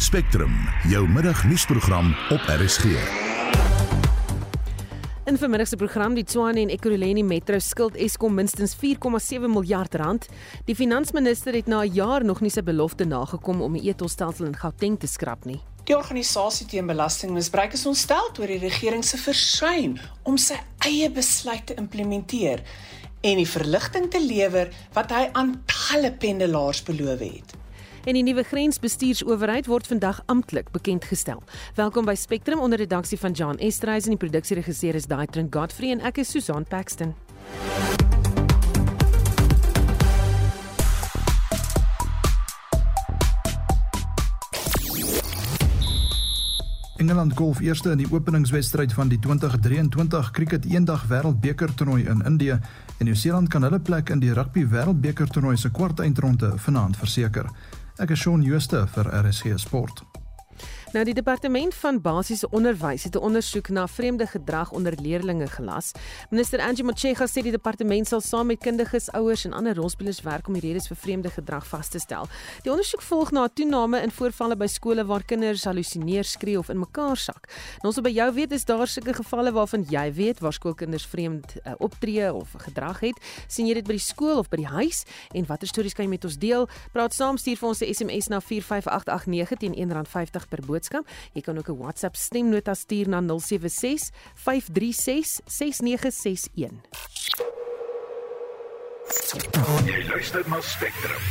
Spectrum, jou middagnuusprogram op RSG. In vermiddag se program die Tshwane en Ekurhuleni Metro skuld Eskom minstens 4,7 miljard rand. Die finansminister het na 'n jaar nog nie sy belofte nagekom om die etolstelsel in Gauteng te skrap nie. Die organisasie teen belastingmisbruik is ontstel oor die regering se versuim om sy eie besluit te implementeer en die verligting te lewer wat hy aan talle pendelaars beloof het en die nuwe grensbestuursowerheid word vandag amptelik bekend gestel. Welkom by Spectrum onder redaksie van John Estreisen en die produksieregisseur is Daitrin Godfrey en ek is Susan Paxton. Engeland golf eerste in die openingswedstryd van die 2023 Cricket Eendag Wêreldbeker toernooi in Indië en Nieu-Seeland kan hulle plek in die Rugby Wêreldbeker toernooi se kwartfinale vanaand verseker. Ek is Shaun Jooste vir RSG Sport. Nou die departement van basiese onderwys het 'n ondersoek na vreemde gedrag onder leerdlinge gelas. Minister Angie Motshega sê die departement sal saam met kundiges, ouers en ander rolspelers werk om die redes vir vreemde gedrag vas te stel. Die ondersoek volg na 'n toename in voorvalle by skole waar kinders halusineer, skree of in mekaar sak. Nou ons wil by jou weet is daar sulke gevalle waarvan jy weet waar skoolkinders vreemd uh, optree of gedrag het? sien jy dit by die skool of by die huis en watter stories kan jy met ons deel? Praat saam stuur vir ons 'n SMS na 45889 teen R1.50 per boodskap boodskap. Jy kan ook 'n WhatsApp stemnota stuur na 076 536 6961. Jy luister na Spectrum.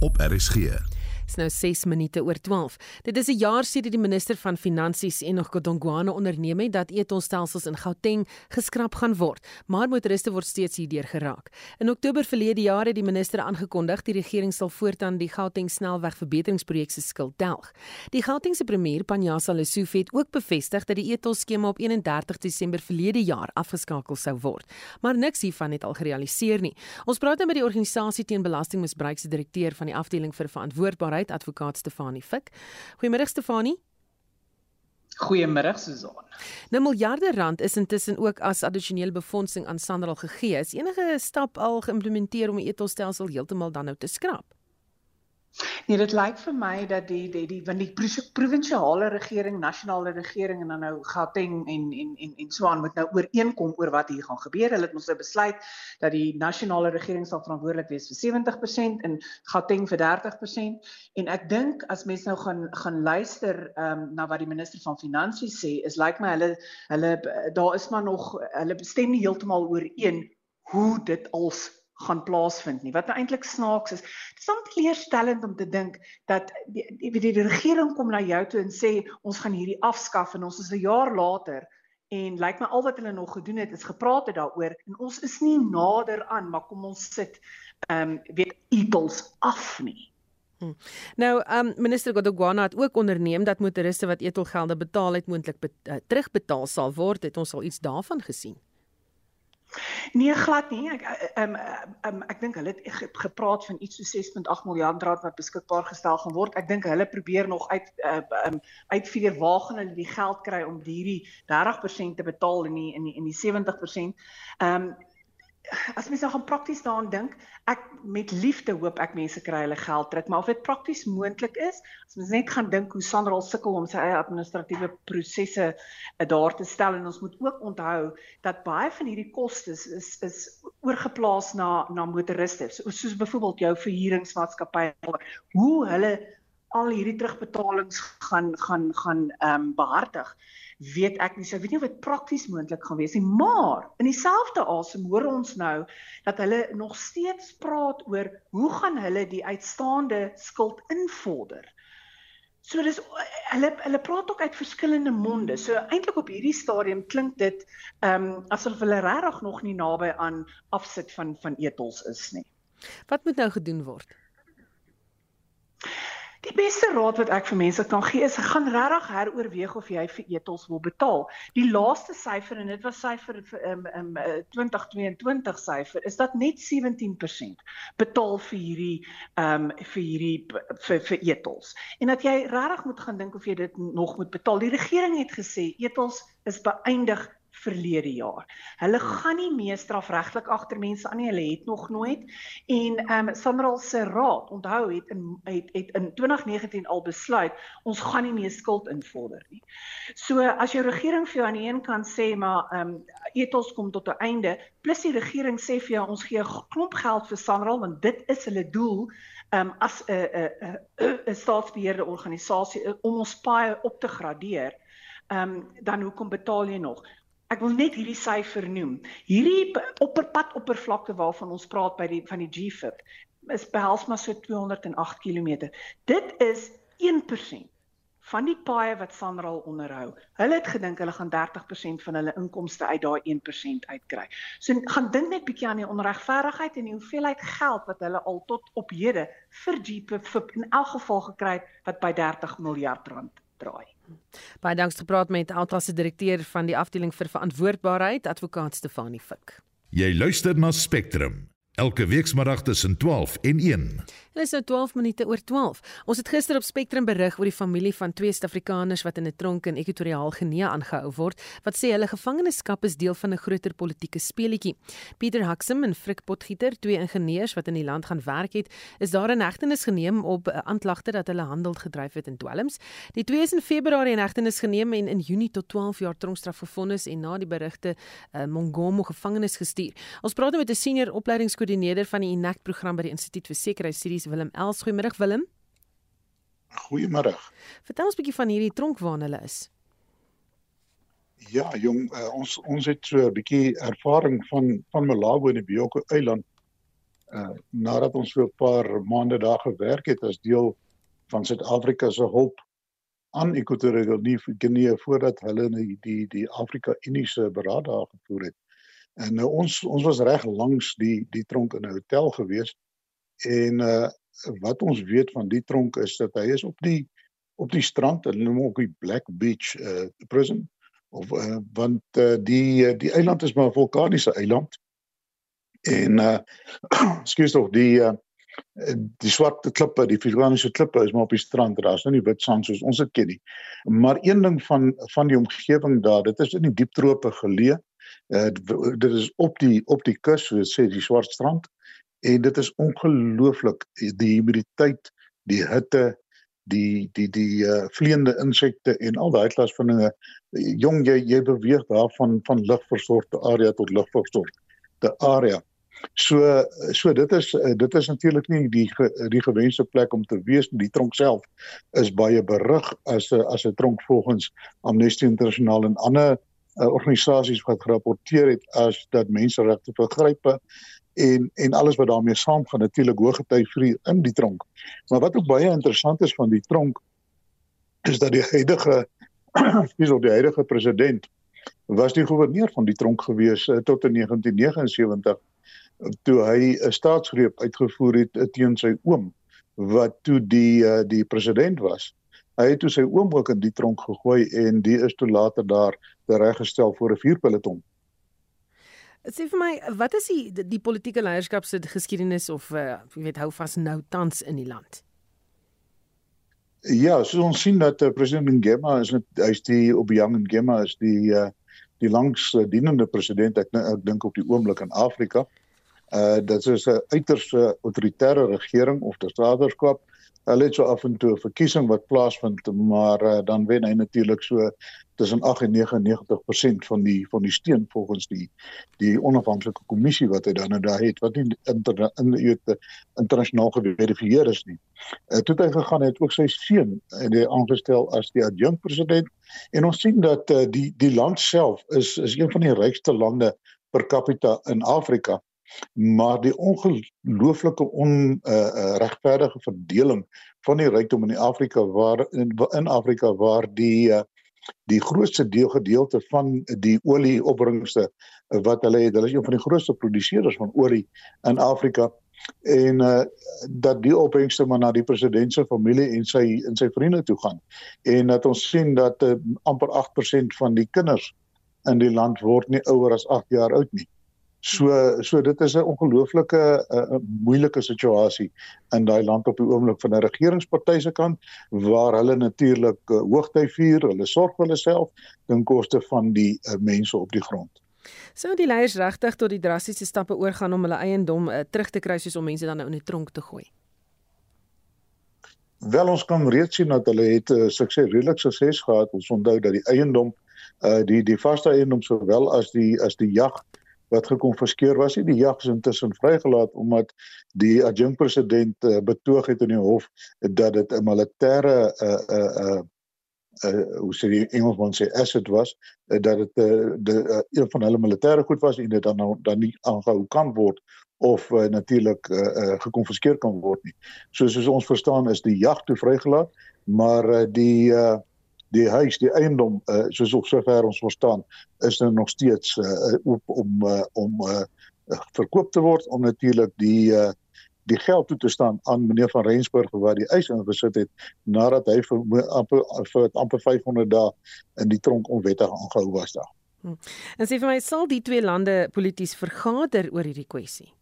Op RSG. Dis nou 6 minute oor 12. Dit is 'n jaar sedert die minister van Finansies Enoch Godongwana onderneem het dat etolstelsels in Gauteng geskraap gaan word, maar motoriste word steeds hierdeur geraak. In Oktober verlede jaar het die minister aangekondig die regering sal voortaan die Gauteng snelweg verbeteringsprojek se skuld delg. Die Gautengse premier Panjasa Lesufi het ook bevestig dat die etolskema op 31 Desember verlede jaar afgeskakel sou word, maar niks hiervan het al gerealiseer nie. Ons praat nou met die organisasie teen belastingmisbruik se direkteur van die afdeling vir verantwoordbaarheid Nywerheid advokaat Stefanie Fik. Goeiemôre Stefanie. Goeiemôre Susan. Nou miljarde rand is intussen ook as addisionele befondsing aan Sanral gegee. Is enige stap al geïmplementeer om die etolstelsel heeltemal dan nou te skrap? Nee, dit lyk vir my dat die die die van die provinsiale regering, nasionale regering en dan nou Gauteng en en en en Swaan moet nou ooreenkom oor wat hier gaan gebeur. Hulle het mos nou besluit dat die nasionale regering sal verantwoordelik wees vir 70% en Gauteng vir 30%. En ek dink as mense nou gaan gaan luister ehm um, na wat die minister van finansies sê, is lyk my hulle hulle daar is maar nog hulle stem nie heeltemal ooreen hoe dit als gaan plaasvind nie. Wat nou eintlik snaaks is, dit is net leerstellend om te dink dat die, die, die, die regering kom na jou toe en sê ons gaan hierdie afskaf en ons is 'n jaar later en lyk my al wat hulle nog gedoen het is gepraat het daaroor en ons is nie nader aan maar kom ons sit ehm um, weet etels af nie. Hmm. Nou, um, minister Godogwana het ook onderneem dat motoriste wat etelgelde betaal het moontlik be uh, terugbetaal sal word. Het ons al iets daarvan gesien? Nee, glad nie. Ek ehm um, um, ek dink hulle het gepraat van iets so 6.8 miljard rand wat beskikbaar gestel gaan word. Ek dink hulle probeer nog uit ehm uh, um, uitvier waar gaan hulle die geld kry om hierdie 30% te betaal in die in die in die 70%. Ehm um, as mens nou gaan prakties daaraan dink, ek met liefde hoop ek mense kry hulle geld terug, maar of dit prakties moontlik is, as mens net gaan dink hoe Sandra sukkel om sy eie administratiewe prosesse uh, daar te stel en ons moet ook onthou dat baie van hierdie kostes is is oorgeplaas na na motoriste, so, soos byvoorbeeld jou verhuuringsmaatskappy, hoe hulle al hierdie terugbetalings gaan gaan gaan ehm um, behartig weet ek nie. So ek weet nie of dit prakties moontlik gaan wees nie, maar in dieselfde asem hoor ons nou dat hulle nog steeds praat oor hoe gaan hulle die uitstaande skuld invorder. So dis hulle hulle praat ook uit verskillende monde. So eintlik op hierdie stadium klink dit ehm um, asof hulle regtig nog nie naby aan afsit van van etels is nie. Wat moet nou gedoen word? Die beste raad wat ek vir mense kan gee is gaan regtig heroorweeg of jy vir etels wil betaal. Die laaste syfer en dit was syfer vir um, um, 2022 syfer is dat net 17% betaal vir hierdie um, vir hierdie vir, vir etels. En dat jy regtig moet gaan dink of jy dit nog moet betaal. Die regering het gesê etels is beëindig verlede jaar. Hulle gaan nie meer strafregtelik agter mense aan nie. Hulle het nog nooit en ehm um, Sanral se raad, onthou het in het, het in 2019 al besluit ons gaan nie meer skuld invorder nie. So as jou regering vir jou aan die een kant sê maar ehm um, ethos kom tot 'n einde, plus die regering sê vir jou ons gee 'n klomp geld vir Sanral want dit is hulle doel um, as 'n 'n 'n staatsbeheerde organisasie om ons paai op te gradeer. Ehm um, dan hoekom betaal jy nog? Ek wil net hierdie syfer noem. Hierdie opperpad oppervlakte waarvan ons praat by die van die GFIP is behels maar so 208 km. Dit is 1% van die paaie wat Sanral onderhou. Hulle het gedink hulle gaan 30% van hulle inkomste uit daai 1% uitkry. So gaan dink net bietjie aan die onregverdigheid en die hoeveelheid geld wat hulle al tot op hede vir GFIP in elk geval gekry het wat by 30 miljard rand draai. Baie dankie gepraat met Alta se direkteur van die afdeling vir verantwoordbaarheid, advokaat Stefanie Fik. Jy luister na Spectrum elke weekmiddag tussen 12 en 1. Dit is nou 12 minute oor 12. Ons het gister op Spectrum berig oor die familie van twee Suid-Afrikaners wat in 'n tronk in Ekwatoriaal Genee aangehou word, wat sê hulle gevangenskap is deel van 'n groter politieke speletjie. Pieter Haksem en Frik Potgieter, twee ingenieurs wat in die land gaan werk het, is daar in hegtenis geneem op aanklagte dat hulle handel gedryf het in dwelms. Die twee is in Februarie in hegtenis geneem en in Junie tot 12 jaar tronkstraf gevonnis en na die berigte uh, Mongomo gevangenis gestuur. Ons praat nou met 'n senior opleidingskoördineerder van die INACT program by die Instituut vir Sekuriteitsstudies Willem Els. Goeiemôre Willem. Goeiemôre. Vertel ons 'n bietjie van hierdie tronk waar hulle is. Ja, jong, uh, ons ons het so 'n bietjie ervaring van van Malawi en die Bioko Eiland. Uh nadat ons so 'n paar maande daar gewerk het as deel van Suid-Afrika se hulp aan Ekwatoriaal Guinea voordat hulle die die die Afrika Unie se beraad daar gevoer het. En nou ons ons was reg langs die die tronk in 'n hotel gewees En uh wat ons weet van die tronk is dat hy is op die op die strand, hulle noem ook die Black Beach uh prison of uh want uh, die die eiland is maar 'n vulkaniese eiland. En uh skuis tog die uh die swart klippe, die vulkaniese klippe is maar op die strand. Daar's nou nie wit sand soos ons dit ken nie. Maar een ding van van die omgewing daar, dit is in die diep trope geleë. Uh dit is op die op die kus, so sê die swart strand en dit is ongelooflik die humiditeit, die hitte, die die die uh vleiende insekte en al daai klas van dinge. Jong jy jy beweeg daar van van ligversorgde area tot ligversorgde area. So so dit is dit is natuurlik nie die die gewenste plek om te wees die tronk self is baie berig as 'n as 'n tronk volgens Amnesty Internasionaal en ander uh, organisasies wat gerapporteer het as dat menseregte vergrype en en alles wat daarmee saamgaan natuurlik hoë gety vir in die tronk. Maar wat ook baie interessant is van die tronk is dat die huidige op die huidige president was die goewerneur van die tronk gewees uh, tot in 1979 toe hy 'n staatsgreep uitgevoer het uh, teen sy oom wat toe die uh, die president was. Hy het toe sy oom ook in die tronk gegooi en die is toe later daar reggestel voor 'n vuurpeloton. Sê vir my, wat is die die, die politieke leierskap se geskiedenis of uh jy weet hou vas nou tans in die land? Ja, so ons sien dat uh, president Ngema is net hy's die Obiang Ngema is die uh die langs uh, dienende president ek ek dink op die oomblik in Afrika. Uh dit is 'n uiters uh, autoritaire regering of diktatorskap. Hulle het so af en toe 'n verkiesing wat plaasvind, maar uh, dan wen hy natuurlik so tussen 8 en 99% van die van die steun volgens die die onafhanklike kommissie wat hy dan nou daar het wat nie inter, in die internasionaal geverifieer is nie. Uh, toe hy gegaan het ook sy seun en hy aangestel as die adjunkt president en ons sien dat uh, die die land self is is een van die rykste lande per capita in Afrika maar die ongelooflike on uh, uh, regverdige verdeling van die rykdom in Afrika waar in, in Afrika waar die uh, die grootste deel gedeelte van die olieopbrengste wat hulle het. Hulle is een van die grootste produseerders van olie in Afrika en uh dat die opbrengste maar na die president se familie en sy en sy vriende toe gaan. En dat ons sien dat uh, amper 8% van die kinders in die land word nie ouer as 8 jaar oud nie. So so dit is 'n ongelooflike uh, moeilike situasie in daai land op die oomblik van 'n regeringsparty se kant waar hulle natuurlik uh, hoogtyd vier, hulle sorg vir hulle self ten koste van die uh, mense op die grond. Sou die leiers regtig tot die drastiese stappe oorgaan om hulle eiendom uh, terug te kry soos om mense dan nou in 'n tronk te gooi? Wel ons kan reeds sien dat hulle het uh, sukses redelik sukses gehad. Ons onthou dat die eiendom uh die die vaste eiendom sowel as die as die jag wat gekonfiskeer was, nie die jag is intussen vrygelaat omdat die adjunkt president uh, betoog het in die hof dat dit 'n militêre uh uh uh uh hoe sê Engelsman sê asset was uh, dat dit uh, die uh, een van hulle militêre goed was en dit dan nou dan nie aangehou kan word of uh, natuurlik uh, uh, gekonfiskeer kan word nie. So soos ons verstaan is die jag toe vrygelaat, maar uh, die uh, die huis, die eiendom uh, soos op sover ons verstaan, is nou nog steeds uh, oop om uh, om uh, verkoop te word om natuurlik die uh, die geld toe te staan aan meneer van Rensburg wat die eis ingesit het nadat hy vir amper vir amper 500 dae in die tronk onwettig aangehou was daar. Hm. En sê vir my sal die twee lande polities vergader oor hierdie kwessie?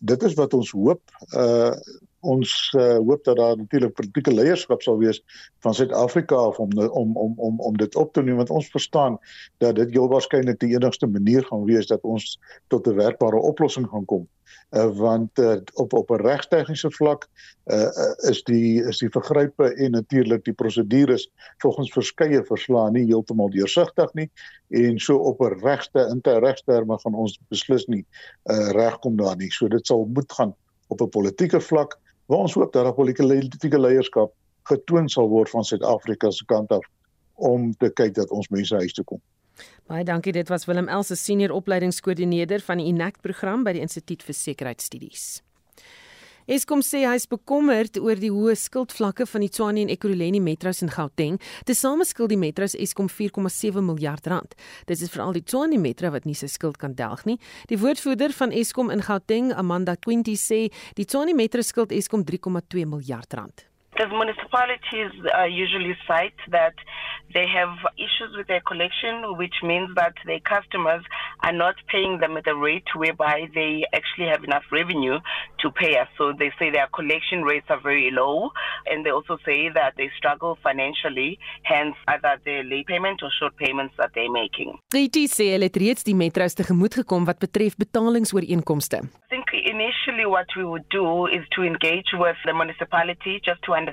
dit is wat ons hoop. Uh ons uh, hoop dat daar natuurlik politieke leierskap sal wees van Suid-Afrika om om om om om dit op te neem want ons verstaan dat dit heel waarskynlik die enigste manier gaan wees dat ons tot 'n werkbare oplossing gaan kom. Uh, want uh, op op 'n regtegniese vlak uh, is die is die vergrype en natuurlik die prosedures volgens verskeie verslae nie heeltemal deursigtig nie en so op 'n regte interregterme gaan ons beslis nie uh, regkom daar nie. So dit sal moet gaan op 'n politieke vlak waar ons hoop dat daar politieke leierskap getoon sal word van Suid-Afrika se kant af om te kyk dat ons mense huis toe kom Baie dankie. Dit was Willem Els, senior opleidingskoördineerder van die INACT program by die Instituut vir Sekuriteitsstudies. Eskom sê hy is bekommerd oor die hoë skuldvlakke van die Tshwane en Ekurhuleni metros in Gauteng. Tesame skuld die metros Eskom 4,7 miljard rand. Dit is veral die Tshwane metro wat nie sy skuld kan delg nie. Die woordvoerder van Eskom in Gauteng, Amanda Quinty sê die Tshwane metro skuld Eskom 3,2 miljard rand. The municipalities uh, usually cite that they have issues with their collection, which means that their customers are not paying them at a rate whereby they actually have enough revenue to pay us. So they say their collection rates are very low, and they also say that they struggle financially, hence either their late payment or short payments that they're making. Die sê hulle het reeds die metros tegemoet gekom wat betref betalingsooreenkomste. I think initially what we would do is to engage with the municipality just to understand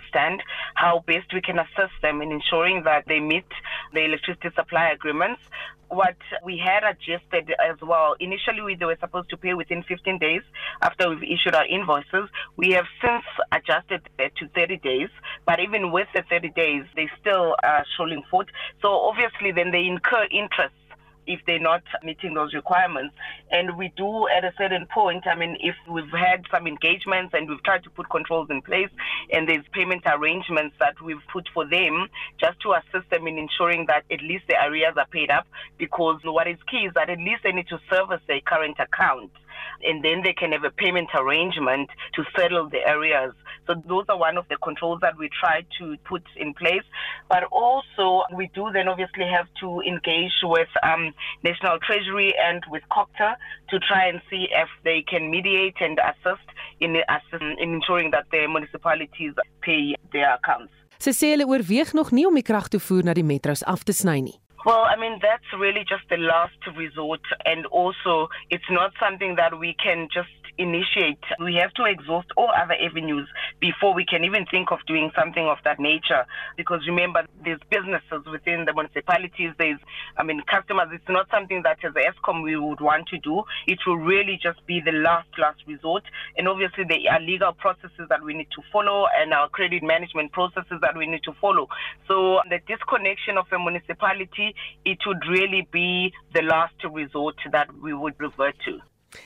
how best we can assist them in ensuring that they meet the electricity supply agreements. What we had adjusted as well, initially we, they were supposed to pay within 15 days after we've issued our invoices. We have since adjusted that to 30 days, but even with the 30 days, they still are showing foot. So obviously then they incur interest if they're not meeting those requirements. And we do at a certain point, I mean, if we've had some engagements and we've tried to put controls in place and there's payment arrangements that we've put for them just to assist them in ensuring that at least the arrears are paid up because what is key is that at least they need to service their current account and then they can have a payment arrangement to settle the areas. So those are one of the controls that we try to put in place. But also we do then obviously have to engage with um, National Treasury and with COCTA to try and see if they can mediate and assist in, in ensuring that the municipalities pay their accounts. Sy sê hulle oorweeg nog nie om die kragtoevoer na die metros af te sny nie. Well, I mean, that's really just the last resort. And also, it's not something that we can just initiate. We have to exhaust all other avenues before we can even think of doing something of that nature. Because remember, there's businesses within the municipalities, there's, I mean, customers. It's not something that as ESCOM we would want to do. It will really just be the last, last resort. And obviously, there are legal processes that we need to follow and our credit management processes that we need to follow. So the disconnection of a municipality, it would really be the last resort that we would revert to.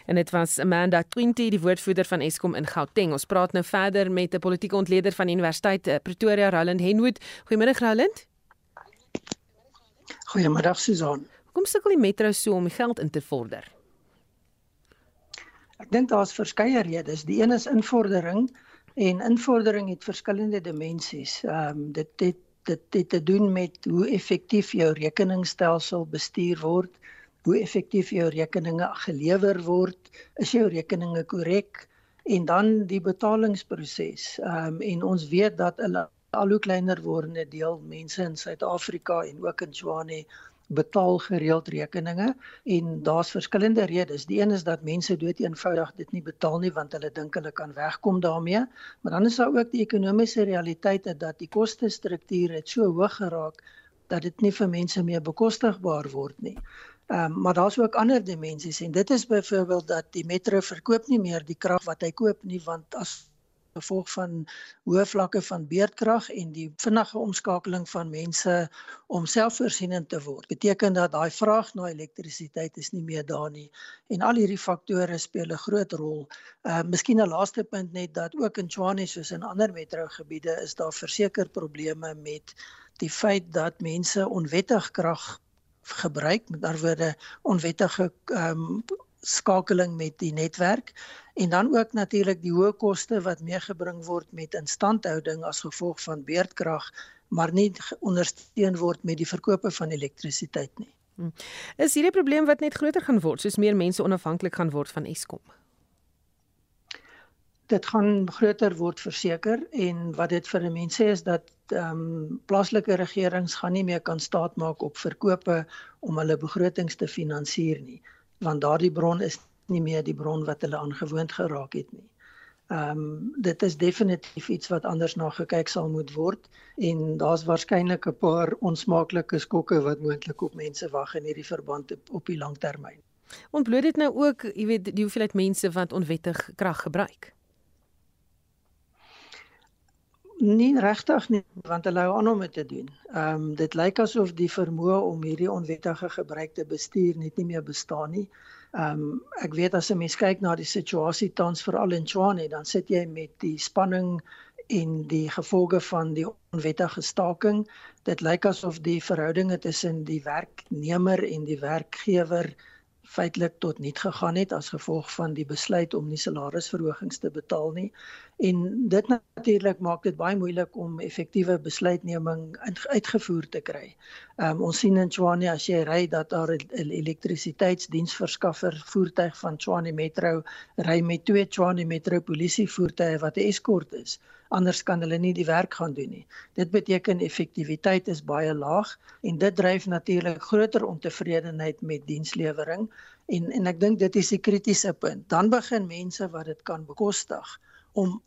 En dit was Amanda Twinty, die woordvoerder van Eskom in Gauteng. Ons praat nou verder met 'n politieke ontleder van die Universiteit eh, Pretoria, Roland Henwood. Goeiemôre Roland. Goeiemôre Susan. Hoekom sukkel die metro so om geld in te vorder? Ek dink daar's verskeie redes. Die een is invordering en invordering het verskillende dimensies. Ehm um, dit dit dit het te doen met hoe effektief jou rekeningsstelsel bestuur word hoe effektief jou rekeninge gelewer word, is jou rekeninge korrek en dan die betalingsproses. Ehm um, en ons weet dat 'n al hoe kleiner wordende deel mense in Suid-Afrika en ook in Swane betaal gereeld rekeninge en daar's verskillende redes. Die een is dat mense dood eenvoudig dit nie betaal nie want hulle dink hulle kan wegkom daarmee, maar dan is daar ook die ekonomiese realiteite dat die koste struktuur het so hoog geraak dat dit nie vir mense meer bekostigbaar word nie. Ehm um, maar daar's ook ander dimensies en dit is byvoorbeeld dat die metro verkoop nie meer die krag wat hy koop nie want as gevolg van hoë vlakke van beerdkrag en die vinnige omskakeling van mense om selfvoorsienend te word. Beteken dat daai vraag na elektrisiteit is nie meer daar nie en al hierdie faktore speel 'n groot rol. Uh miskien 'n laaste punt net dat ook in Tshwane soos in ander metrogebiede is daar verseker probleme met die feit dat mense onwettig krag gebruik met ander woorde onwettige ehm um, skakeling met die netwerk en dan ook natuurlik die hoë koste wat meegebring word met instandhouding as gevolg van beerdkrag maar nie ondersteun word met die verkope van elektrisiteit nie. Hmm. Is hierdie probleem wat net groter gaan word soos meer mense onafhanklik gaan word van Eskom? Dit gaan groter word verseker en wat dit vir mense is dat ehm um, plaaslike regerings gaan nie meer kan staatmaak op verkope om hulle begrotings te finansier nie want daardie bron is nie meer die bron wat hulle aangewoond geraak het nie. Ehm um, dit is definitief iets wat anders na gekyk sal moet word en daar's waarskynlik 'n paar onsmaaklike skokke wat moontlik op mense wag in hierdie verband op, op die langtermyn. Ontbloot dit nou ook, jy weet, die hoeveelheid mense wat onwettig krag gebruik? Nie regtig nie, want hulle hou aan om dit te doen. Ehm um, dit lyk asof die vermoë om hierdie onwettige gebruik te bestuur net nie meer bestaan nie. Ehm um, ek weet as 'n mens kyk na die situasie tans veral in Tshwane, dan sit jy met die spanning en die gevolge van die onwettige staking. Dit lyk asof die verhoudinge tussen die werknemer en die werkgewer feitelik tot niet gegaan het as gevolg van die besluit om nie salarisverhogings te betaal nie. En dit natuurlik maak dit baie moeilik om effektiewe besluitneming uitgevoer te kry. Ehm um, ons sien in Tshwane as jy ry dat daar 'n elektrisiteitsdiensverskaffer voertuig van Tshwane Metro ry met twee Tshwane Metro polisie voertuie wat 'n eskort is anders kan hulle nie die werk gaan doen nie. Dit beteken effektiwiteit is baie laag en dit dryf natuurlik groter ontevredenheid met dienslewering en en ek dink dit is die kritiese punt. Dan begin mense wat dit kan bekostig om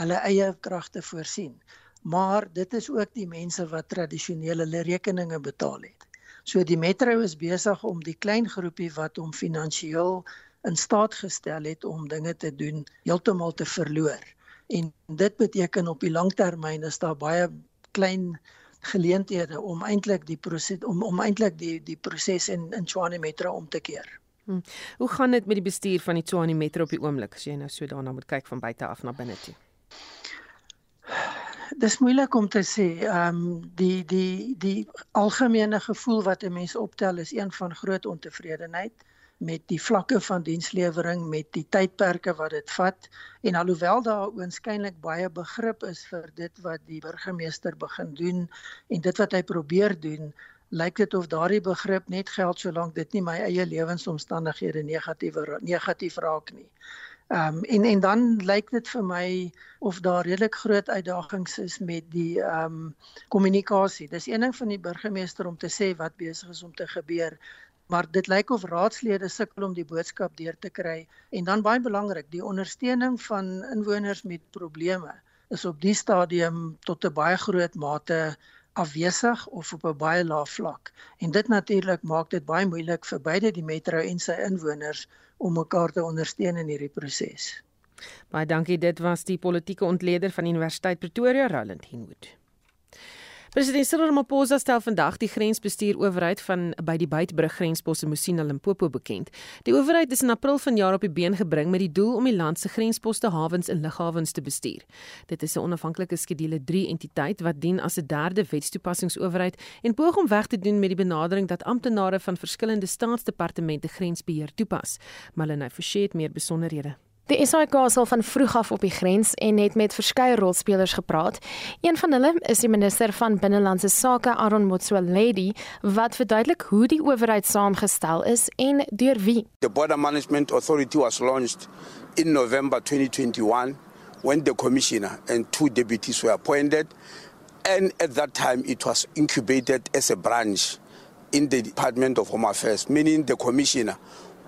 hulle eie kragte voorsien. Maar dit is ook die mense wat tradisionele hulle rekeninge betaal het. So die metro is besig om die klein groepie wat hom finansiëel in staat gestel het om dinge te doen heeltemal te verloor en dit beteken op die langtermyn is daar baie klein geleenthede om eintlik die proses om om eintlik die die proses in in Tshwane Metro om te keer. Hmm. Hoe gaan dit met die bestuur van die Tshwane Metro op die oomblik as jy nou so daarna moet kyk van buite af na binne toe? Dis moeilik om te sê. Ehm um, die die die algemene gevoel wat 'n mens optel is een van groot ontevredenheid met die vlakke van dienslewering met die tydperke wat dit vat en alhoewel daar oënskynlik baie begrip is vir dit wat die burgemeester begin doen en dit wat hy probeer doen lyk dit of daardie begrip net geld solank dit nie my eie lewensomstandighede negatief negatief raak nie. Ehm um, en en dan lyk dit vir my of daar redelik groot uitdagings is met die ehm um, kommunikasie. Dis een ding van die burgemeester om te sê wat besig is om te gebeur, maar dit lyk of raadslede sukkel om die boodskap deur te kry en dan baie belangrik die ondersteuning van inwoners met probleme is op die stadium tot 'n baie groot mate afwesig of op 'n baie lae vlak en dit natuurlik maak dit baie moeilik vir beide die metro en sy inwoners om mekaar te ondersteun in hierdie proses. Baie dankie dit was die politieke ontleder van Universiteit Pretoria Roland Henwood. President Cyril Ramaphosa stel vandag die grensbestuur owerheid van by die buitebrug grensposte Musina Limpopo bekend. Die owerheid is in April vanjaar op die been gebring met die doel om die land se grensposte, hawens en lughawens te bestuur. Dit is 'n onafhanklike skedule 3 entiteit wat dien as 'n derde wetstoepassingsowerheid en poog om weg te doen met die benadering dat amptenare van verskillende staatsdepartemente grensbeheer toepas. Malene Forsie het meer besonderhede. Die SAIK sal van vroeg af op die grens en het met verskeie rolspelers gepraat. Een van hulle is die minister van Binnelandse Sake Aaron Motsoaledi wat verduidelik hoe die owerheid saamgestel is en deur wie. The Border Management Authority was launched in November 2021 when the commissioner and two deputies were appointed and at that time it was incubated as a branch in the Department of Home Affairs meaning the commissioner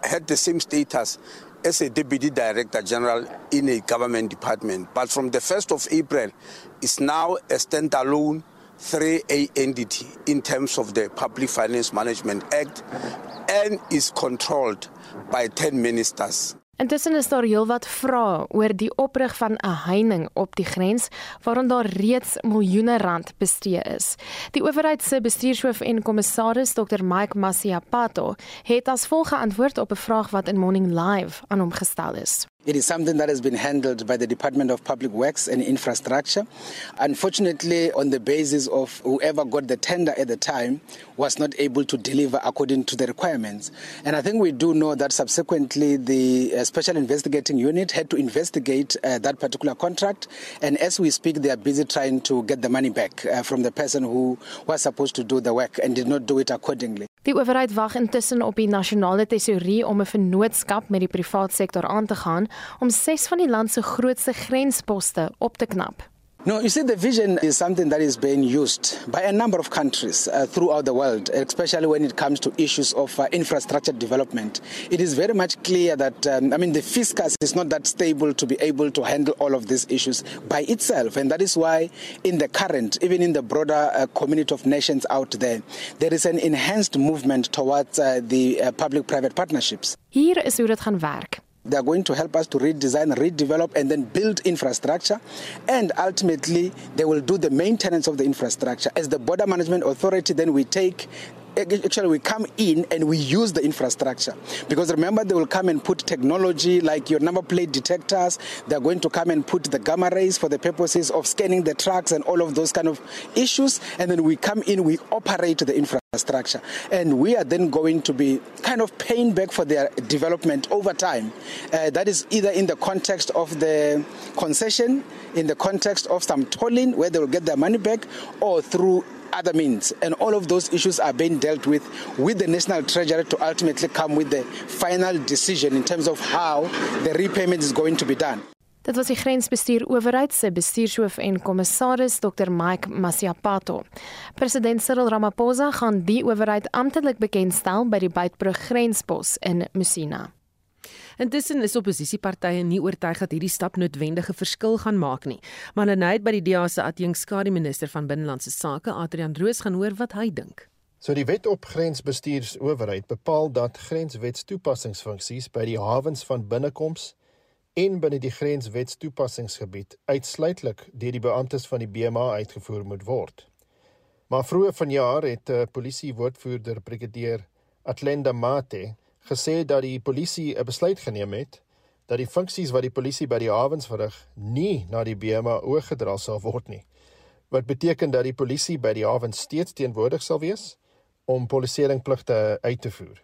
had the same status as a deputy director general in a government department. But from the 1st of April, is now a standalone 3A entity in terms of the Public Finance Management Act and is controlled by 10 ministers. Intussen is daar heelwat vrae oor die oprig van 'n heining op die grens waaraan daar reeds miljoene rand bestee is. Die owerheid se bestuurshoof en kommissaris Dr Mike Masiapato het as volg geantwoord op 'n vraag wat in Morning Live aan hom gestel is. It is something that has been handled by the Department of Public Works and Infrastructure. Unfortunately, on the basis of whoever got the tender at the time was not able to deliver according to the requirements. And I think we do know that subsequently the uh, Special Investigating Unit had to investigate uh, that particular contract. And as we speak, they are busy trying to get the money back uh, from the person who was supposed to do the work and did not do it accordingly. Die owerheid wag intussen op die nasionale tesourie om 'n vennootskap met die private sektor aan te gaan om ses van die land se grootste grensposte op te knap. No, you see, the vision is something that is being used by a number of countries uh, throughout the world, especially when it comes to issues of uh, infrastructure development. It is very much clear that, um, I mean, the fiscus is not that stable to be able to handle all of these issues by itself. And that is why, in the current, even in the broader uh, community of nations out there, there is an enhanced movement towards uh, the uh, public private partnerships. Hier is hoe dit gaan. They are going to help us to redesign, redevelop, and then build infrastructure. And ultimately, they will do the maintenance of the infrastructure. As the Border Management Authority, then we take actually we come in and we use the infrastructure. Because remember they will come and put technology like your number plate detectors. They're going to come and put the gamma rays for the purposes of scanning the trucks and all of those kind of issues. And then we come in we operate the infrastructure. And we are then going to be kind of paying back for their development over time. Uh, that is either in the context of the concession in the context of some tolling where they will get their money back or through other means and all of those issues are being dealt with with the national treasury to ultimately come with the final decision in terms of how the repayment is going to be done Dit was die grensbestuur owerheid se bestuurshoof en kommissaris Dr Mike Masiapato. President Cyril Ramaphosa gaan die owerheid amptelik bekendstel by die Beitbrug grenspos in Musina. Intussen is opposisiepartye nie oortuig dat hierdie stap noodwendige verskil gaan maak nie. Maar nou uit by die DA se adjunkskade minister van binnelandse sake, Adrian Roos, gaan hoor wat hy dink. So die wet op grensbestuursowerheid bepaal dat grenswetstoepassingsfunksies by die hawens van binnekoms en binne die grenswetstoepassingsgebied uitsluitlik deur die beamptes van die BMA uitgevoer moet word. Maar vroeër vanjaar het 'n uh, polisiewoordvoerder brigadier Atlenda Mate gesê dat die polisie 'n besluit geneem het dat die funksies wat die polisie by die hawens verrig nie na die BMA oorgedra sal word nie. Wat beteken dat die polisie by die hawens steeds teenwoordig sal wees om polisieringpligte uit te voer.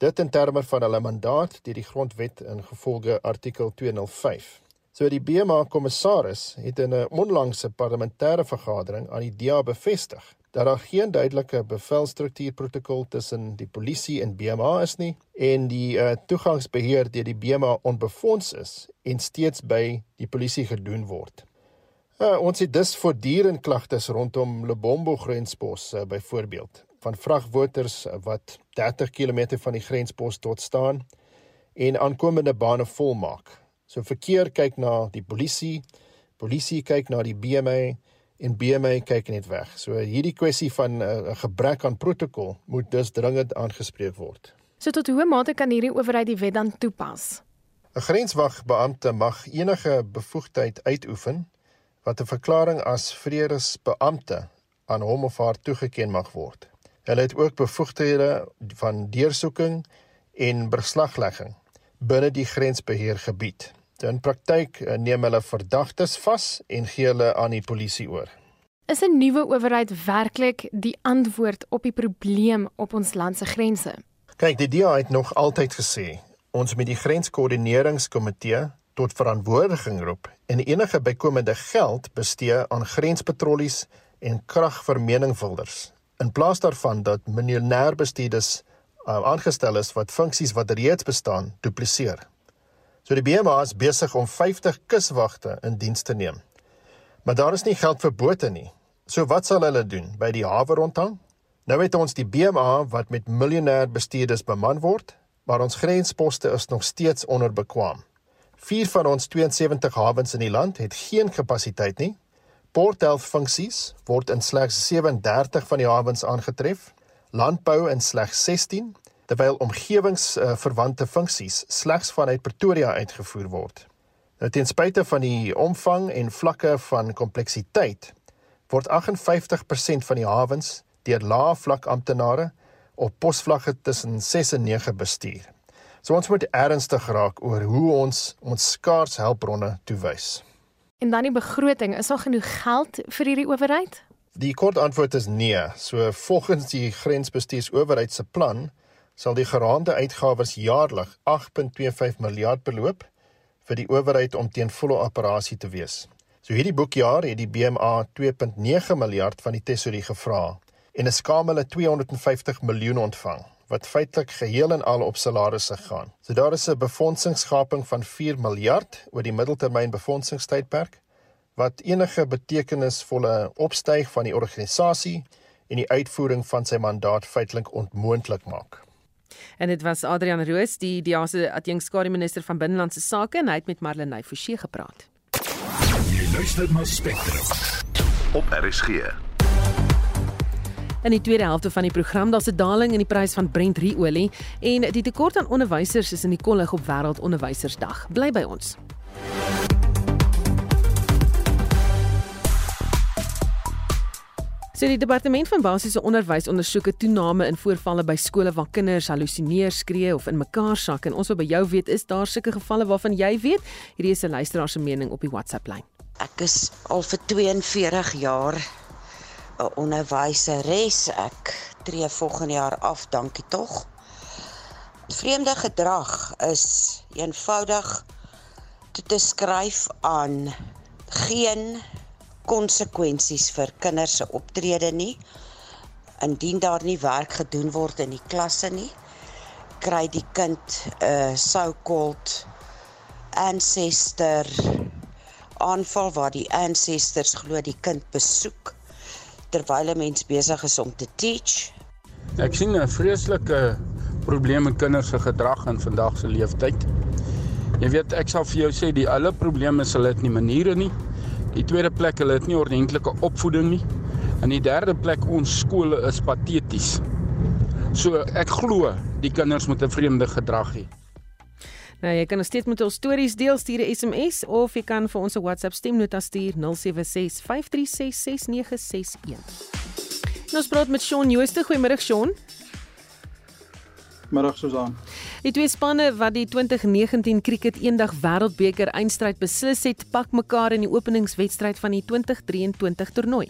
Dit in terme van hulle mandaat deur die grondwet in gevolge artikel 205. So die BMA kommissaris het in 'n onlangse parlementêre vergadering aan die DA bevestig dat daar geen duidelike bevelstruktuurprotokol tussen die polisie en BMA is nie en die uh, toegangsbeheer deur die BMA onbefonds is en steeds by die polisie gedoen word. Uh, ons het dus voortdurend klagtes rondom Lebombo grenspos uh, byvoorbeeld van vragmotors uh, wat 30 km van die grenspos tot staan en aankomende bane volmaak. So verkeer kyk na die polisie, polisie kyk na die BMA en BMA kyk net weg. So hierdie kwessie van 'n uh, gebrek aan protokol moet dus dringend aangespreek word. So tot hoe mate kan hierdie owerheid die wet dan toepas? 'n Grenswagbeampte mag enige bevoegdheid uitoefen wat 'n verklaring as vredesbeampte aan hom of haar toegeken mag word. Hulle het ook bevoegdhede van deursoeking en beslaglegging binne die grensbeheergebied. In praktyk eh, neem hulle verdagtes vas en gee hulle aan die polisie oor. Is 'n nuwe owerheid werklik die antwoord op die probleem op ons land se grense? Kyk, die DA het nog altyd gesê ons met die grenskoördineringskomitee tot verantwoordiging roep en enige bykomende geld bestee aan grenspatrollies en kragvermeningvulders in plaas daarvan dat miljonêr bestuurders uh, aangestel is wat funksies wat reeds bestaan dupliseer. So die BMA is besig om 50 kuswagte in diens te neem. Maar daar is nie geld vir bote nie. So wat sal hulle doen by die hawe rondhang? Nou het ons die BMA wat met miljonêr bestuurders beman word, maar ons grensposte is nog steeds onderbekwaam. Vier van ons 72 hawens in die land het geen kapasiteit nie. Port Health funksies word in slegs 37 van die hawens aangetref, landbou in slegs 16, terwyl omgewingsverwante uh, funksies slegs vanuit Pretoria uitgevoer word. Nou ten spyte van die omvang en vlakke van kompleksiteit word 58% van die hawens deur lae vlak amptenare op posvlagge tussen 6 en 9 bestuur. So ons moet ernstig raak oor hoe ons ons skaars hulpbronne toewys. En dan die begroting, is daar genoeg geld vir hierdie owerheid? Die kort antwoord is nee. So volgens die grensbestuursowerheid se plan sal die geraamde uitgawes jaarlik 8.25 miljard beloop vir die owerheid om teen volle operasie te wees. So hierdie boekjaar het die BMA 2.9 miljard van die tesourier gevra en 'n skamele 250 miljoen ontvang wat feitelik geheel en al op salarisse gaan. So daar is 'n befondsingsgaping van 4 miljard oor die middeltermyn befondsingstydperk wat enige betekenisvolle opstyg van die organisasie en die uitvoering van sy mandaat feitelik onmoontlik maak. En dit was Adrian Roos, die Diase Adjunkskare minister van binnelandse sake en hy het met Marlenae Forsie gepraat. Jy luister na Spectrum op RSG. In die tweede helfte van die program daar's 'n daling in die prys van Brent olie en die tekort aan onderwysers is in die kollig op wêreldonderwysersdag. Bly by ons. So die departement van basiese onderwys ondersoek 'n toename in voorvalle by skole waar kinders halusineer, skree of in mekaar sak en ons wil by jou weet is daar sulke gevalle waarvan jy weet? Hierdie is 'n luisteraar se mening op die WhatsApp lyn. Ek is al vir 42 jaar 'n onderwyseres. Ek tree volgende jaar af, dankie tog. Vreemde gedrag is eenvoudig te beskryf aan geen konsekwensies vir kinders se optrede nie. Indien daar nie werk gedoen word in die klasse nie, kry die kind 'n uh, so-called ancestor aanval waar die ancestors glo die kind besoek terwyl 'n mens besig is om te teach. Ek sien 'n vreeslike probleem met kinders se gedrag in vandag se leeftyd. Jy weet, ek sal vir jou sê die alle probleme is hulle het nie maniere nie. Die tweede plek hulle het nie ordentlike opvoeding nie. En die derde plek ons skole is pateties. So ek glo die kinders moet 'n vreemde gedrag hê. Nou jy kan nog steeds met ons stories deel stuur 'n SMS of jy kan vir ons 'n WhatsApp stemnota stuur 0765366961. Nou spraak met Shaun Jooste. Goeiemôre Shaun. Middag Susan. Die twee spanne wat die 2019 Cricket Eendag Wêreldbeker eindstryd beslis het, pak mekaar in die openingswedstryd van die 2023 toernooi.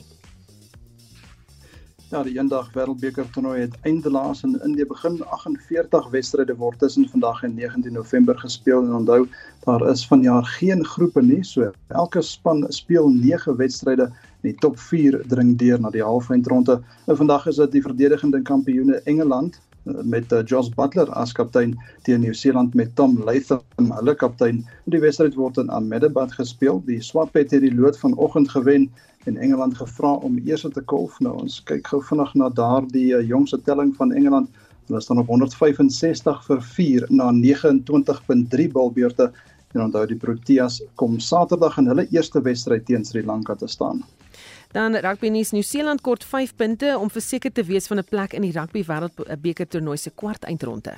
Ja, die eendag wêreldbeker toernooi het eindelaas in Indië begin 48 wedstryde word tussen vandag en 19 November gespeel en onthou daar is vanjaar geen groepe nie so elke span speel 9 wedstryde en die top 4 dring deur na die halfeindronde en vandag is dit die verdedigende kampioene Engeland met uh, Josh Butler as kaptein teen Nieu-Seeland met Tom Latham hulle kaptein die wedstryd word in Ahmedabad gespeel die Swatpet het die lood vanoggend gewen en Engeland gevra om eers te kolf. Nou ons kyk gou vinnig na daardie uh, jongste telling van Engeland. Hulle staan op 165 vir 4 na 29.3 balbeurte en onthou die Proteas kom Saterdag in hulle eerste wedstryd teen Sri Lanka te staan. Dan rugby nuus Nieu-Seeland kort 5 punte om verseker te wees van 'n plek in die rugby wêreldbeker toernooi se kwart eindronde.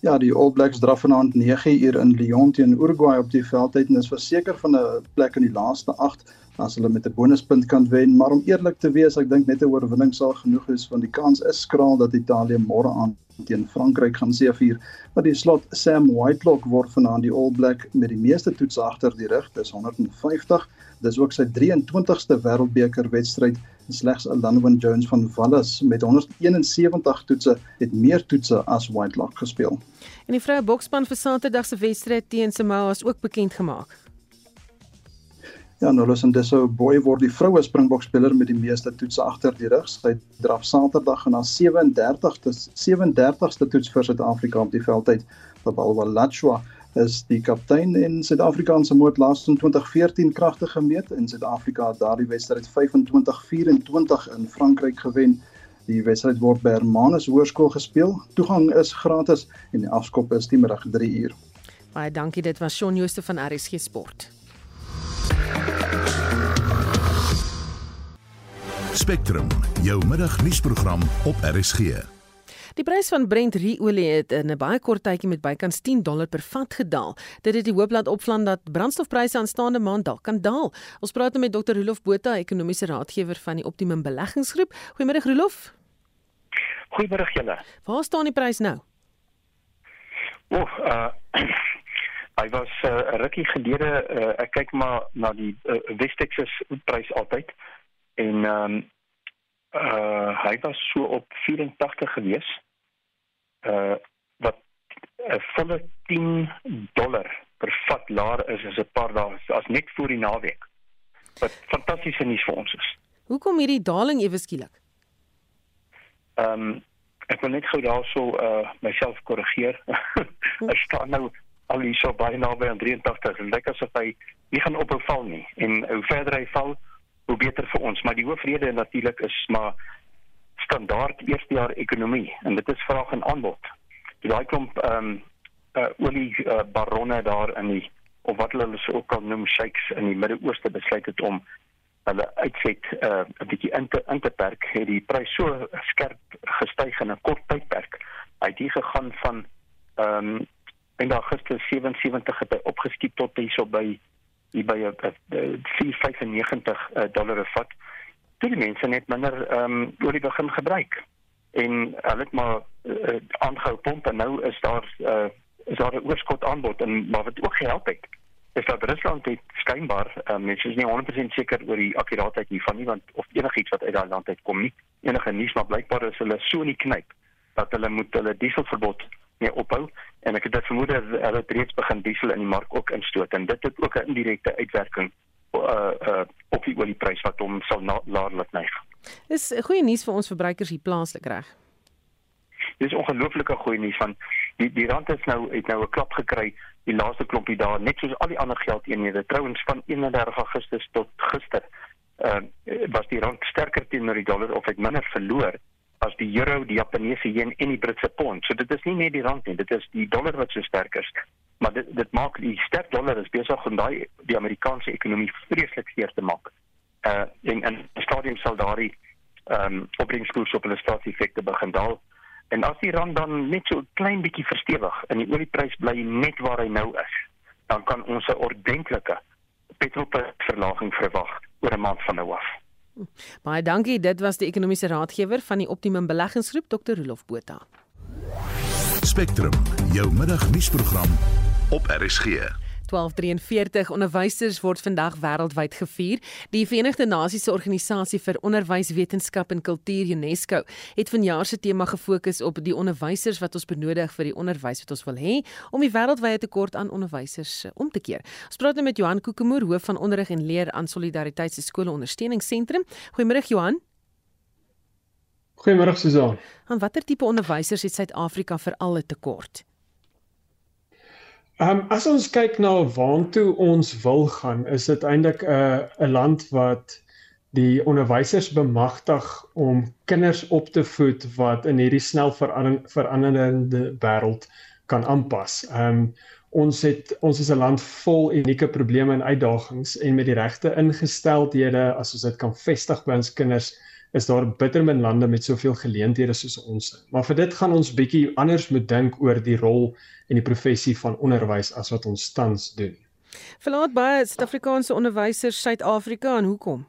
Ja, die All Blacks draf vanaand 9 uur in Lyon teen Uruguay op die veldheid en is verseker van 'n plek in die laaste 8 as hulle met 'n bonuspunt kan wen, maar om eerlik te wees, ek dink net 'n oorwinning sal genoeg wees want die kans is skraal dat Italië môre aan teen Frankryk gaan seëvier. Maar die slot Sam Whitelock word vanaand die All Black met die meeste toetse agter die rug, dis 150. Dis ook sy 23ste Wêreldbeker wedstryd Slegs Alanowan Jones van Wallis met 171 toetse het meer toetse as Whitelock gespeel. En die vroue boksspan vir Saterdag se wedstryd teen Samoa is ook bekend gemaak. Ja, Nolos en Deso Boy word die vroue Springbokspeler met die meeste toetse agter die rug. Sy draf Saterdag na 37ste 37ste toets vir Suid-Afrika op die veldtyd. Babalwa Lachwa is die kaptein en Suid-Afrikaanse moot laas in 2014 kragtig gemeet en Suid-Afrika daardie wedstryd 25-24 in Frankryk gewen. Die wedstryd word by Hermanus Hoërskool gespeel. Toegang is gratis en die afskop is die middag 3 uur. Baie dankie, dit was Shaun Jooste van RSG Sport. Spectrum, jou middagnuusprogram op RSG. Die prys van Brent ruolie het in 'n baie kort tydjie met bykans 10 dollar per vat gedaal. Dit het die hoop laat opvlam dat brandstofpryse aanstaande maand dalk kan daal. Ons praat nou met Dr. Rolof Botha, ekonomiese raadgewer van die Optimum Beleggingsgroep. Goeiemôre Rolof. Goeiemôre julle. Waar staan die prys nou? Oef, uh hy was 'n uh, rukkie gelede uh, ek kyk maar na die uh, West Texas prys altyd en ehm um, uh hy was so op 84 gewees. Uh wat 'n volle 10 dollar per vat laer is as 'n paar dae as net voor die naweek. Wat fantastiese nuus vir ons is. Hoekom hierdie daling ewe skielik? Ehm um, ek wil net gou daarso uh myself korrigeer. Ek staan nou al hier so baie naby aan 83 en dit asof hy nie gaan ophou val nie. En hoe verder hy val, hoe beter vir ons. Maar die hoofrede natuurlik is maar standaard eerste jaar ekonomie en dit is vraag en aanbod. Die daai klomp ehm um, uh, olie uh, baronne daar in die of wat hulle so ook al noem sheiks in die Midde-Ooste besluit het om hulle uitset uh, 'n bietjie in te in te perk het die prys so skerp gestyg in 'n kort tydperk. Hy het hier gegaan van ehm um, in Augustus 77 het hy opgeskiep tot hierso by hier by 'n 495 dollar per vat. Toe die mense net minder ehm um, olie begin gebruik. En hulle het maar uh, aangehou pomp en nou is daar uh, is daar 'n oorskot aanbod. En maar wat ook gehelp het is dat Rusland het skynbaar um, mense is nie 100% seker oor die akkuraatheid hiervan nie want of enigiets wat uit daai land uitkom nie. Enige nuus maar blykbaar is hulle so in die knyp dat hulle moet hulle dieselverbod mee ophou en ek het dit vermoed dat hulle reeds begin diesel in die mark ook instoot en dit het ook 'n indirekte uitwerking uh uh op die olieprys wat hom sal laer laat neig. Dis goeie nuus vir ons verbruikers hier plaaslik reg. Dis ongelooflike goeie nuus van die die rand het nou het nou 'n klap gekry die laaste klompie dae net soos al die ander geldeenhede trouens van 31 Augustus tot gister uh was die rand sterker teenoor die dollar of het minder verloor as die euro, die Japaneese yen en die Britse pond. So dit is nie net die rand nie, dit is die dollar wat so sterk is. Maar dit dit maak die sterk dollar is besig om daai die Amerikaanse ekonomie vreeslik seer te maak. Uh en en stadium sal daardie ehm um, opbrengskoers op hulle staatseffekte begin daal. En as die rand dan net so klein bietjie verstewig en die olieprys bly net waar hy nou is, dan kan ons 'n ordentlike petrolprysverlaging verwag oor 'n maand van nou af. Baie dankie. Dit was die ekonomiese raadgewer van die Optimum Beleggingsgroep, Dr. Rolof Botha. Spectrum, jou middagnuusprogram op RSG. 1243 onderwysers word vandag wêreldwyd gevier. Die Verenigde Nasies se organisasie vir onderwys, wetenskap en kultuur UNESCO het vanjaar se tema gefokus op die onderwysers wat ons benodig vir die onderwys wat ons wil hê om die wêreldwye tekort aan onderwysers eh, om te keer. Ons praat nou met Johan Kokemoer, hoof van onderrig en leer aan Solidariteit se skole ondersteuningsentrum. Goeiemôre Johan. Goeiemôre Susan. En watter tipe onderwysers het Suid-Afrika veral 'n tekort? Ehm um, as ons kyk na waartoe ons wil gaan, is dit eintlik 'n uh, 'n land wat die onderwysers bemagtig om kinders op te voed wat in hierdie snel veranderende wêreld kan aanpas. Ehm um, ons het ons is 'n land vol unieke probleme en uitdagings en met die regte ingesteldhede as ons dit kan vestig by ons kinders is daar bitter min lande met soveel geleenthede soos ons. Maar vir dit gaan ons bietjie anders moet dink oor die rol en die professie van onderwys as wat ons tans doen. Verlaat baie Suid-Afrikaanse onderwysers Suid-Afrika en hoekom?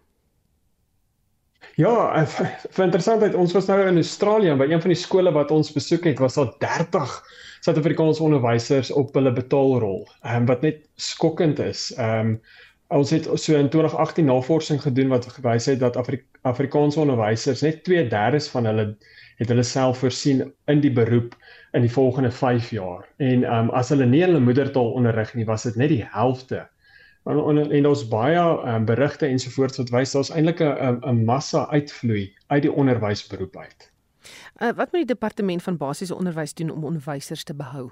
Ja, vir interessantheid, ons was nou in Australië by een van die skole wat ons besoek het, was daar 30 Suid-Afrikaanse onderwysers op hulle betaalrol. Ehm um, wat net skokkend is. Ehm um, ons het so in 2018 navorsing gedoen wat gewys het dat Afri Afrikaanse onderwysers net 2/3 van hulle het hulle self voorsien in die beroep in die volgende 5 jaar. En um, as hulle nie hulle moedertaal onderrig nie, was dit net die helfte. En en, en ons baie um, berigte ensovoorts wat wys daar's eintlik 'n 'n massa uitvloei uit die onderwysberoep uit. Uh, wat moet die departement van basiese onderwys doen om onderwysers te behou?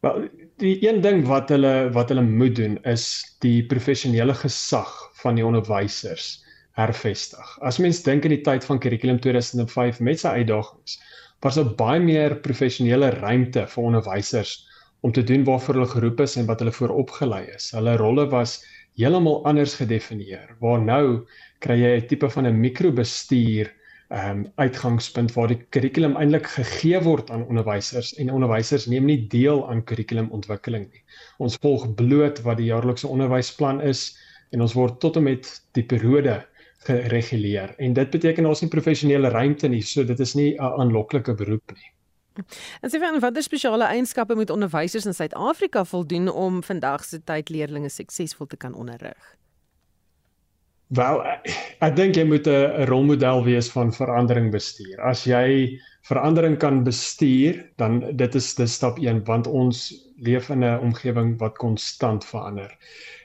Wel, die een ding wat hulle wat hulle moet doen is die professionele gesag van die onderwysers hervestig. As mens dink in die tyd van kurrikulum 2005 met sy uitdagings, was daar baie meer professionele ruimte vir onderwysers om te doen waarvoor hulle geroep is en wat hulle vooropgelei is. Hulle rolle was heeltemal anders gedefinieer. Waar nou kry jy 'n tipe van 'n mikrobestuur ehm um, uitgangspunt waar die kurrikulum eintlik gegee word aan onderwysers en onderwysers neem nie deel aan kurrikulumontwikkeling nie. Ons volg bloot wat die jaarlikse onderwysplan is en ons word tot en met die periode gereguleer en dit beteken ons nie professionele ruimte nie so dit is nie 'n aanloklike beroep nie. En sê van watter spesiale eienskappe moet onderwysers in Suid-Afrika voldoen om vandag se tyd leerders suksesvol te kan onderrig? Wel, ek dink jy moet 'n rolmodel wees van verandering bestuur. As jy verandering kan bestuur, dan dit is dis stap 1 want ons leef in 'n omgewing wat konstant verander.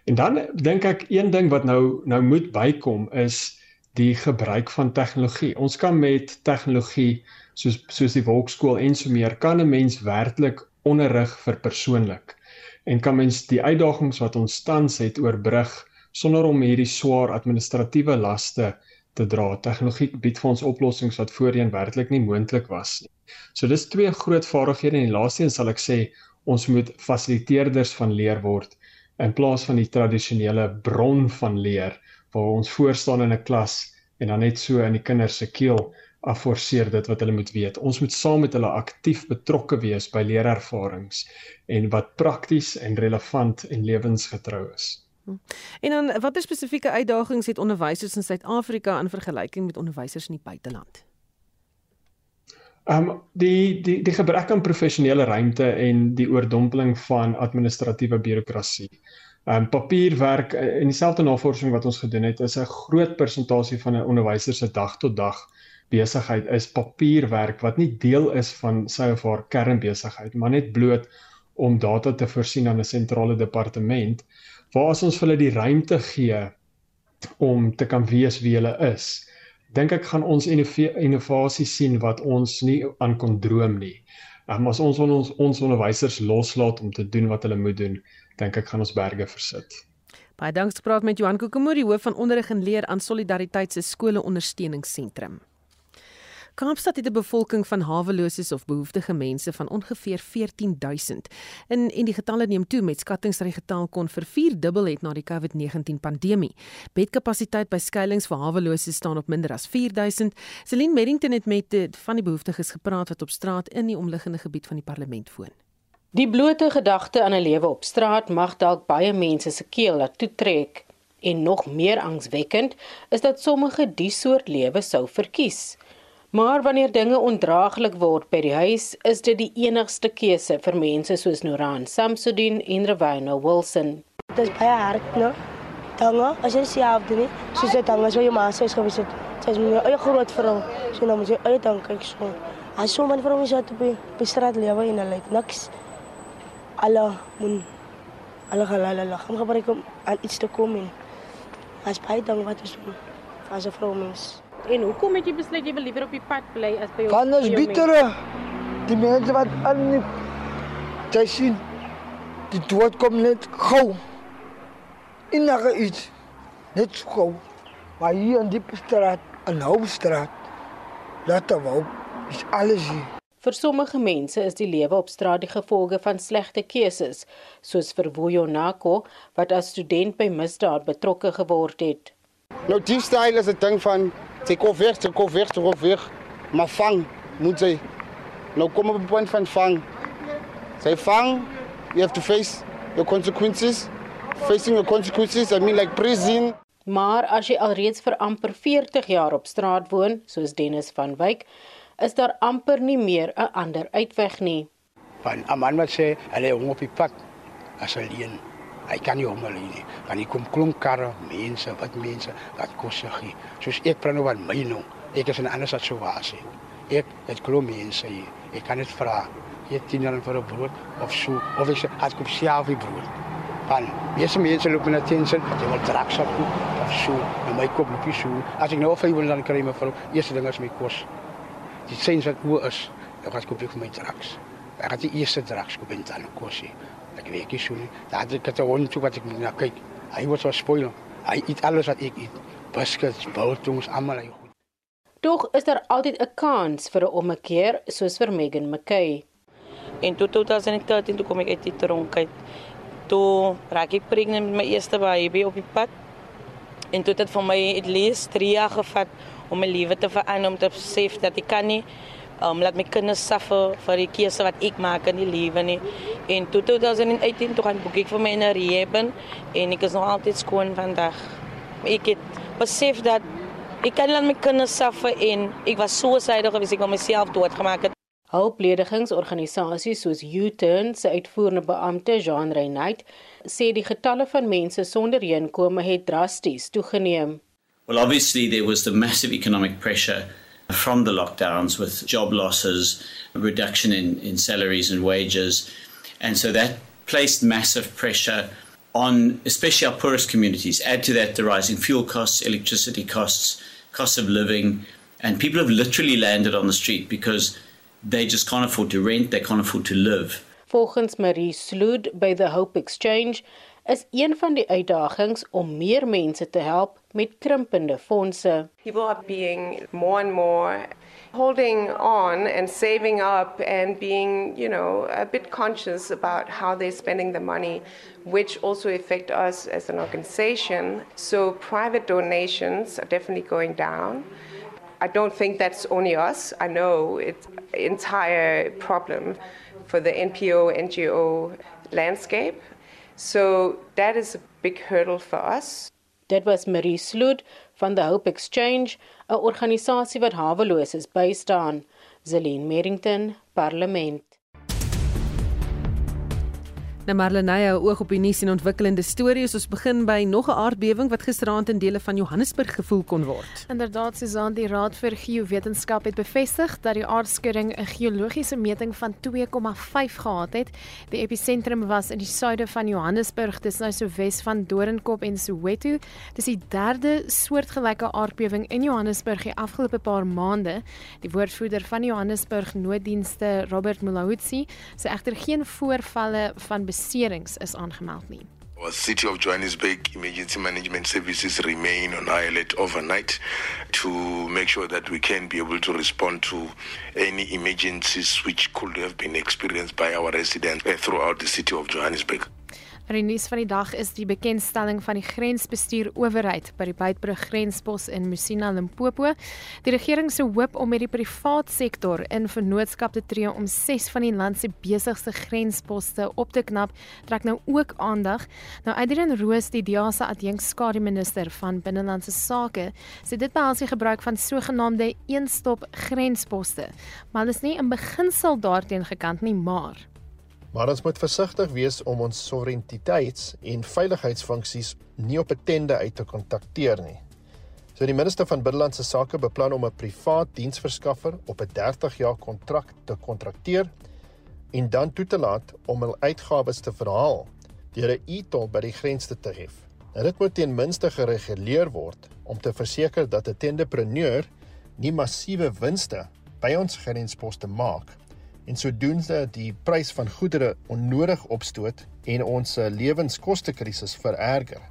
En dan dink ek een ding wat nou nou moet bykom is die gebruik van tegnologie. Ons kan met tegnologie soos soos die wolkskool en so meer kan 'n mens werklik onderrig vir persoonlik en kan mens die uitdagings wat ons tans het oorbrug sonder om hierdie swaar administratiewe laste te dra. Tegnologie bied vir ons oplossings wat voorheen werklik nie moontlik was nie. So dis twee groot vaardighede en die laaste een sal ek sê ons moet fasiliteerders van leer word in plaas van die tradisionele bron van leer waar ons voor staan in 'n klas en dan net so in die kinders se keel afforceer dit wat hulle moet weet. Ons moet saam met hulle aktief betrokke wees by leerervarings en wat prakties en relevant en lewensgetrou is. Hm. En dan watter spesifieke uitdagings het onderwysers in Suid-Afrika in vergelyking met onderwysers in die buiteland? Ehm um, die die die gebrek aan professionele ruimte en die oordompeling van administratiewe birokrasie. Ehm um, papierwerk eh, dieselfde navorsing wat ons gedoen het is 'n groot persentasie van 'n onderwyser se dag tot dag besigheid is papierwerk wat nie deel is van sy of haar kernbesigheid, maar net bloot om data te voorsien aan 'n sentrale departement waar as ons hulle die ruimte gee om te kan weet wie hulle is dink ek gaan ons innovasie sien wat ons nie aan kon droom nie. Um, as ons ons ons onderwysers loslaat om te doen wat hulle moet doen, dink ek gaan ons berge versit. Baie dankie gepraat met Johan Kokemoori hoof van onderrig en leer aan Solidariteit se skole ondersteuningsentrum. Kaapstad het 'n bevolking van haweloses of behoeftige mense van ongeveer 14000. In en die getalle neem toe met skattings dat die getal kon vervierdubbel het na die COVID-19 pandemie. Bedkapasiteit by skuilings vir haweloses staan op minder as 4000. Celine Merrington het met die, van die behoeftiges gepraat wat op straat in die omliggende gebied van die parlement woon. Die blote gedagte aan 'n lewe op straat mag dalk baie mense se keel laat toetrek. En nog meer angswekkend is dat sommige die soort lewe sou verkies. Maar wanneer dinge ondraaglik word by die huis, is dit die enigste keuse vir mense soos Noran Samsudin en Ravino Wilson. Dit is baie hard, no? Dange, as jy sê af doen, soos dit dan as jy maar sê gewees het. Sy is my eie groot vrou. Sy nou moet jy eie dank kyk so. As so man vrou is op die op die straat lewe en hulle het niks. Alle mun alle halala. Gaan gebruik om aan iets te kom en as baie dank wat is as 'n vrou mens. En hoekom het jy besluit jy wil liewer op die pad bly as by jou? Kan ons bitter die mense wat aan jy sien die dood kom net gou. Innige iets net gou. Maar hier in die straat, in Hoofstraat, laat wou is alles hier. Vir sommige mense is die lewe op straat die gevolge van slegte keuses, soos vir Vuyo Nako wat as student by misdaad betrokke geword het. Nou die styl is 'n ding van Sy kom weg, sy kom weg, sy kom weg. Maar vang moet sy. Nou kom op 'n punt van vang. Sy vang, you have to face the consequences. Facing the consequences, I mean like prison. Maar as jy alreeds vir amper 40 jaar op straat woon, soos Dennis van Wyk, is daar amper nie meer 'n ander uitweg nie. Van 'n man wat sê, "Hulle hom op die pad as alleen." Hy kan nie hom alleen nie. Want hier kom klomp karre, mense, wat mense wat kos gee. Soos ek praat nou van my nou. Ek is in 'n ander situasie. Ek het klomp mense hier. Ek kan dit vra. Jy 10 rand vir 'n brood of so of ek as kom self die brood. Van meeste mense loop na tension, jy wil draksak of so. En my kop loop so. As ek nou hy wil dan kry my vrou, eerste ding is my kos. Die sens wat oor is, ek gaan koop vir my draks. Ek het die eerste draks koop en dan kos weet nie so nie. Daar het ek 'n hond toe wat ek na kyk. Hy was so spoil. Hy eet alles wat ek eet. Biscuits, biltons, almal hy. Tog is daar altyd 'n kans vir 'n ommekeer soos vir Megan McKay. In 2013 toe kom ek uit die tronk uit. Toe raak ek pregnant met my eerste baby op die pad. En toe het dit vir my at least 3 jaar gevat om my lewe te verander om te besef dat ek kan nie um laat my kinders suffer vir die keuse wat ek maak in die lewe nie. En toe 2018 toe gaan boek ek vir my 'n rehab en ek is nog altyd skoon vandag. Ek het besef dat ek kan laat my kinders suffer en ek was so suiwig gewees ek wou myself doodgemaak het. Hulpledigingsorganisasies soos U-Turn se uitvoerende beampte Jean Reinait sê die getalle van mense sonder inkomste het drasties toegeneem. Well obviously there was the massive economic pressure from the lockdowns with job losses, reduction in, in salaries and wages. And so that placed massive pressure on especially our poorest communities. Add to that the rising fuel costs, electricity costs, cost of living, and people have literally landed on the street because they just can't afford to rent, they can't afford to live. Volgens Marie Slood by the Hope Exchange is een van die uitdagings om meer mense te help met krimpende fondse. People are being more and more holding on and saving up and being, you know, a bit conscious about how they're spending the money, which also affect us as an organization. So private donations are definitely going down. I don't think that's only us. I know it's an entire problem for the NPO, NGO landscape. So that is a big hurdle for us. Dit was Marie Sloot van the Hope Exchange, 'n organisasie wat haweloses bystaan. Zelene Merrington, Parlement. Nou Marlenae hou oog op die nuus en ontwikkelende stories. Ons begin by nog 'n aardbewing wat gisteraand in dele van Johannesburg gevoel kon word. Inderdaad, Susan, die Raad vir Geowetenskap het bevestig dat die aardskudding 'n geologiese meting van 2,5 gehad het. Die episentrum was in die suide van Johannesburg, dis nou so wes van Doornkop en Soweto. Dis die derde soortgelyke aardbewing in Johannesburg die afgelope paar maande. Die woordvoerder van Johannesburg Nooddienste, Robert Mulahutsi, sê egter geen voorvalle van beserings is aangemeld nie. Our City of Johannesburg Emergency Management Services remain on high alert overnight to make sure that we can be able to respond to any emergencies which could have been experienced by our residents uh, throughout the City of Johannesburg. Maar die nuus van die dag is die bekendstelling van die grensbestuur owerheid by die Beitbrug grenspos in Musina Limpopo. Die regering se hoop om met die privaat sektor in vennootskap te tree om 6 van die land se besigste grensposte op te knap, trek nou ook aandag. Nou Adrian Roos, die DEA se adjunkskade minister van binnelandse sake, sê dit behels die gebruik van sogenaamde een-stop grensposte. Maar dit is nie in beginsel daarteen gekant nie, maar Maar ons moet versigtig wees om ons soewereiniteits- en veiligheidsfunksies nie op 'n tende uit te kontakteer nie. So die minister van binnelandse sake beplan om 'n privaat diensverskaffer op 'n 30 jaar kontrak te kontrakteer en dan toe te laat om hul uitgawes te verhaal deur 'n e-tol by die grens te hef. Nou dit moet ten minste gereguleer word om te verseker dat 'n tenderpreneur nie massiewe winste by ons grensposte maak en sodoende die prys van goedere onnodig opstoot en ons lewenskoste krisis vererger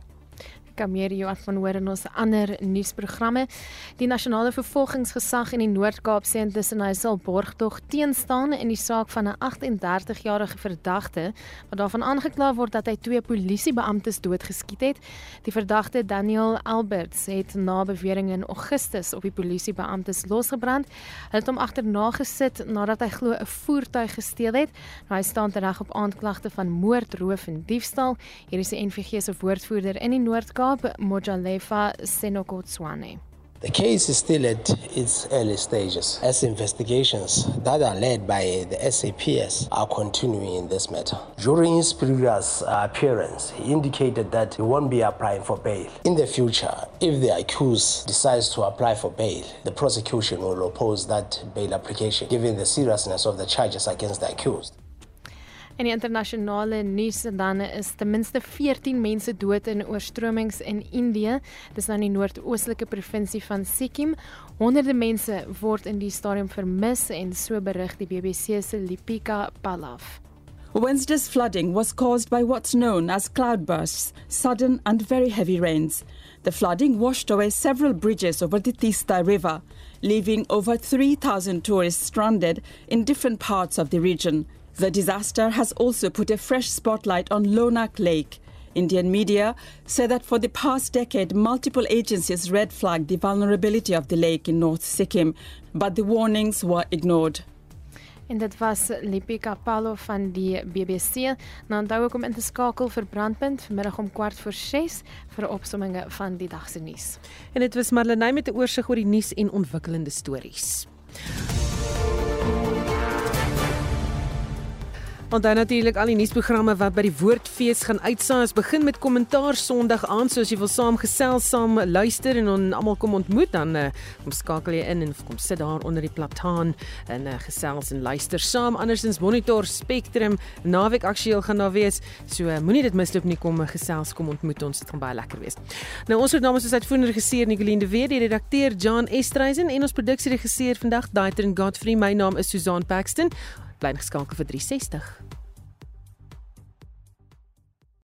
kan meer Johan van hoor in ons ander nuusprogramme. Die nasionale vervolgingsgesag in die Noord-Kaap sê intussen hy sal borgtog teenstaan in die saak van 'n 38-jarige verdagte wat daarvan aangekla word dat hy twee polisiebeamptes doodgeskiet het. Die verdagte Daniel Alberts het na bewering in Augustus op die polisiebeamptes losgebrand. Hulle het hom agterna gesit nadat hy glo 'n voertuig gesteel het. Nou, hy staan tereg op aanklagte van moord, roof en diefstal. Hier is die NVG se woordvoerder in die Noord-Kaap Kaap Mojalefa Senokotswane. The case is still at its early stages as investigations that are led by the SAPS are continuing in this matter. During his previous appearance, he indicated that he won't be applying for bail. In the future, if the accused decides to apply for bail, the prosecution will oppose that bail application given the seriousness of the charges against the accused. In die internasionale nuus dan is ten minste 14 mense dood in oorstromings in Indië. Dis nou in die noordoostelike provinsie van Sikkim. Honderde mense word in die stadium vermis en so berig die BBC se Lipika Palav. Wednesday's flooding was caused by what's known as cloudbursts, sudden and very heavy rains. The flooding washed away several bridges over the Tista River, leaving over 3,000 tourists stranded in different parts of the region. The disaster has also put a fresh spotlight on Lonak Lake. Indian media say that for the past decade, multiple agencies red flagged the vulnerability of the lake in North Sikkim, but the warnings were ignored. En dit was Lipika Paulo van die BBC. Nou onthou ek om in te skakel vir Brandpunt vanmiddag om kwart voor 6 vir 'n opsomming van die dag se nuus. En dit was Marlenae met 'n oorsig oor die nuus en ontwikkelende stories. Dan natuurlik al die nuusprogramme wat by die Woordfees gaan uitsaai. Ons begin met kommentaar Sondag aand, so as jy wil saamgesels, saam luister en on, almal kom ontmoet, dan uh, kom skakel jy in en kom sit daar onder die plataan en uh, gesels en luister saam. Andersins Monitor Spectrum naweek aktueel gaan daar wees. So uh, moenie dit misloop nie kom gesels, kom ontmoet ons. Dit gaan baie lekker wees. Nou ons het namens ons uitvoerende regisseur Nicoline de Weer, die redakteur John Estreisen en ons produksieregisseur vandag Daitrin Godfrey. My naam is Susan Paxton bly geskakel vir 360.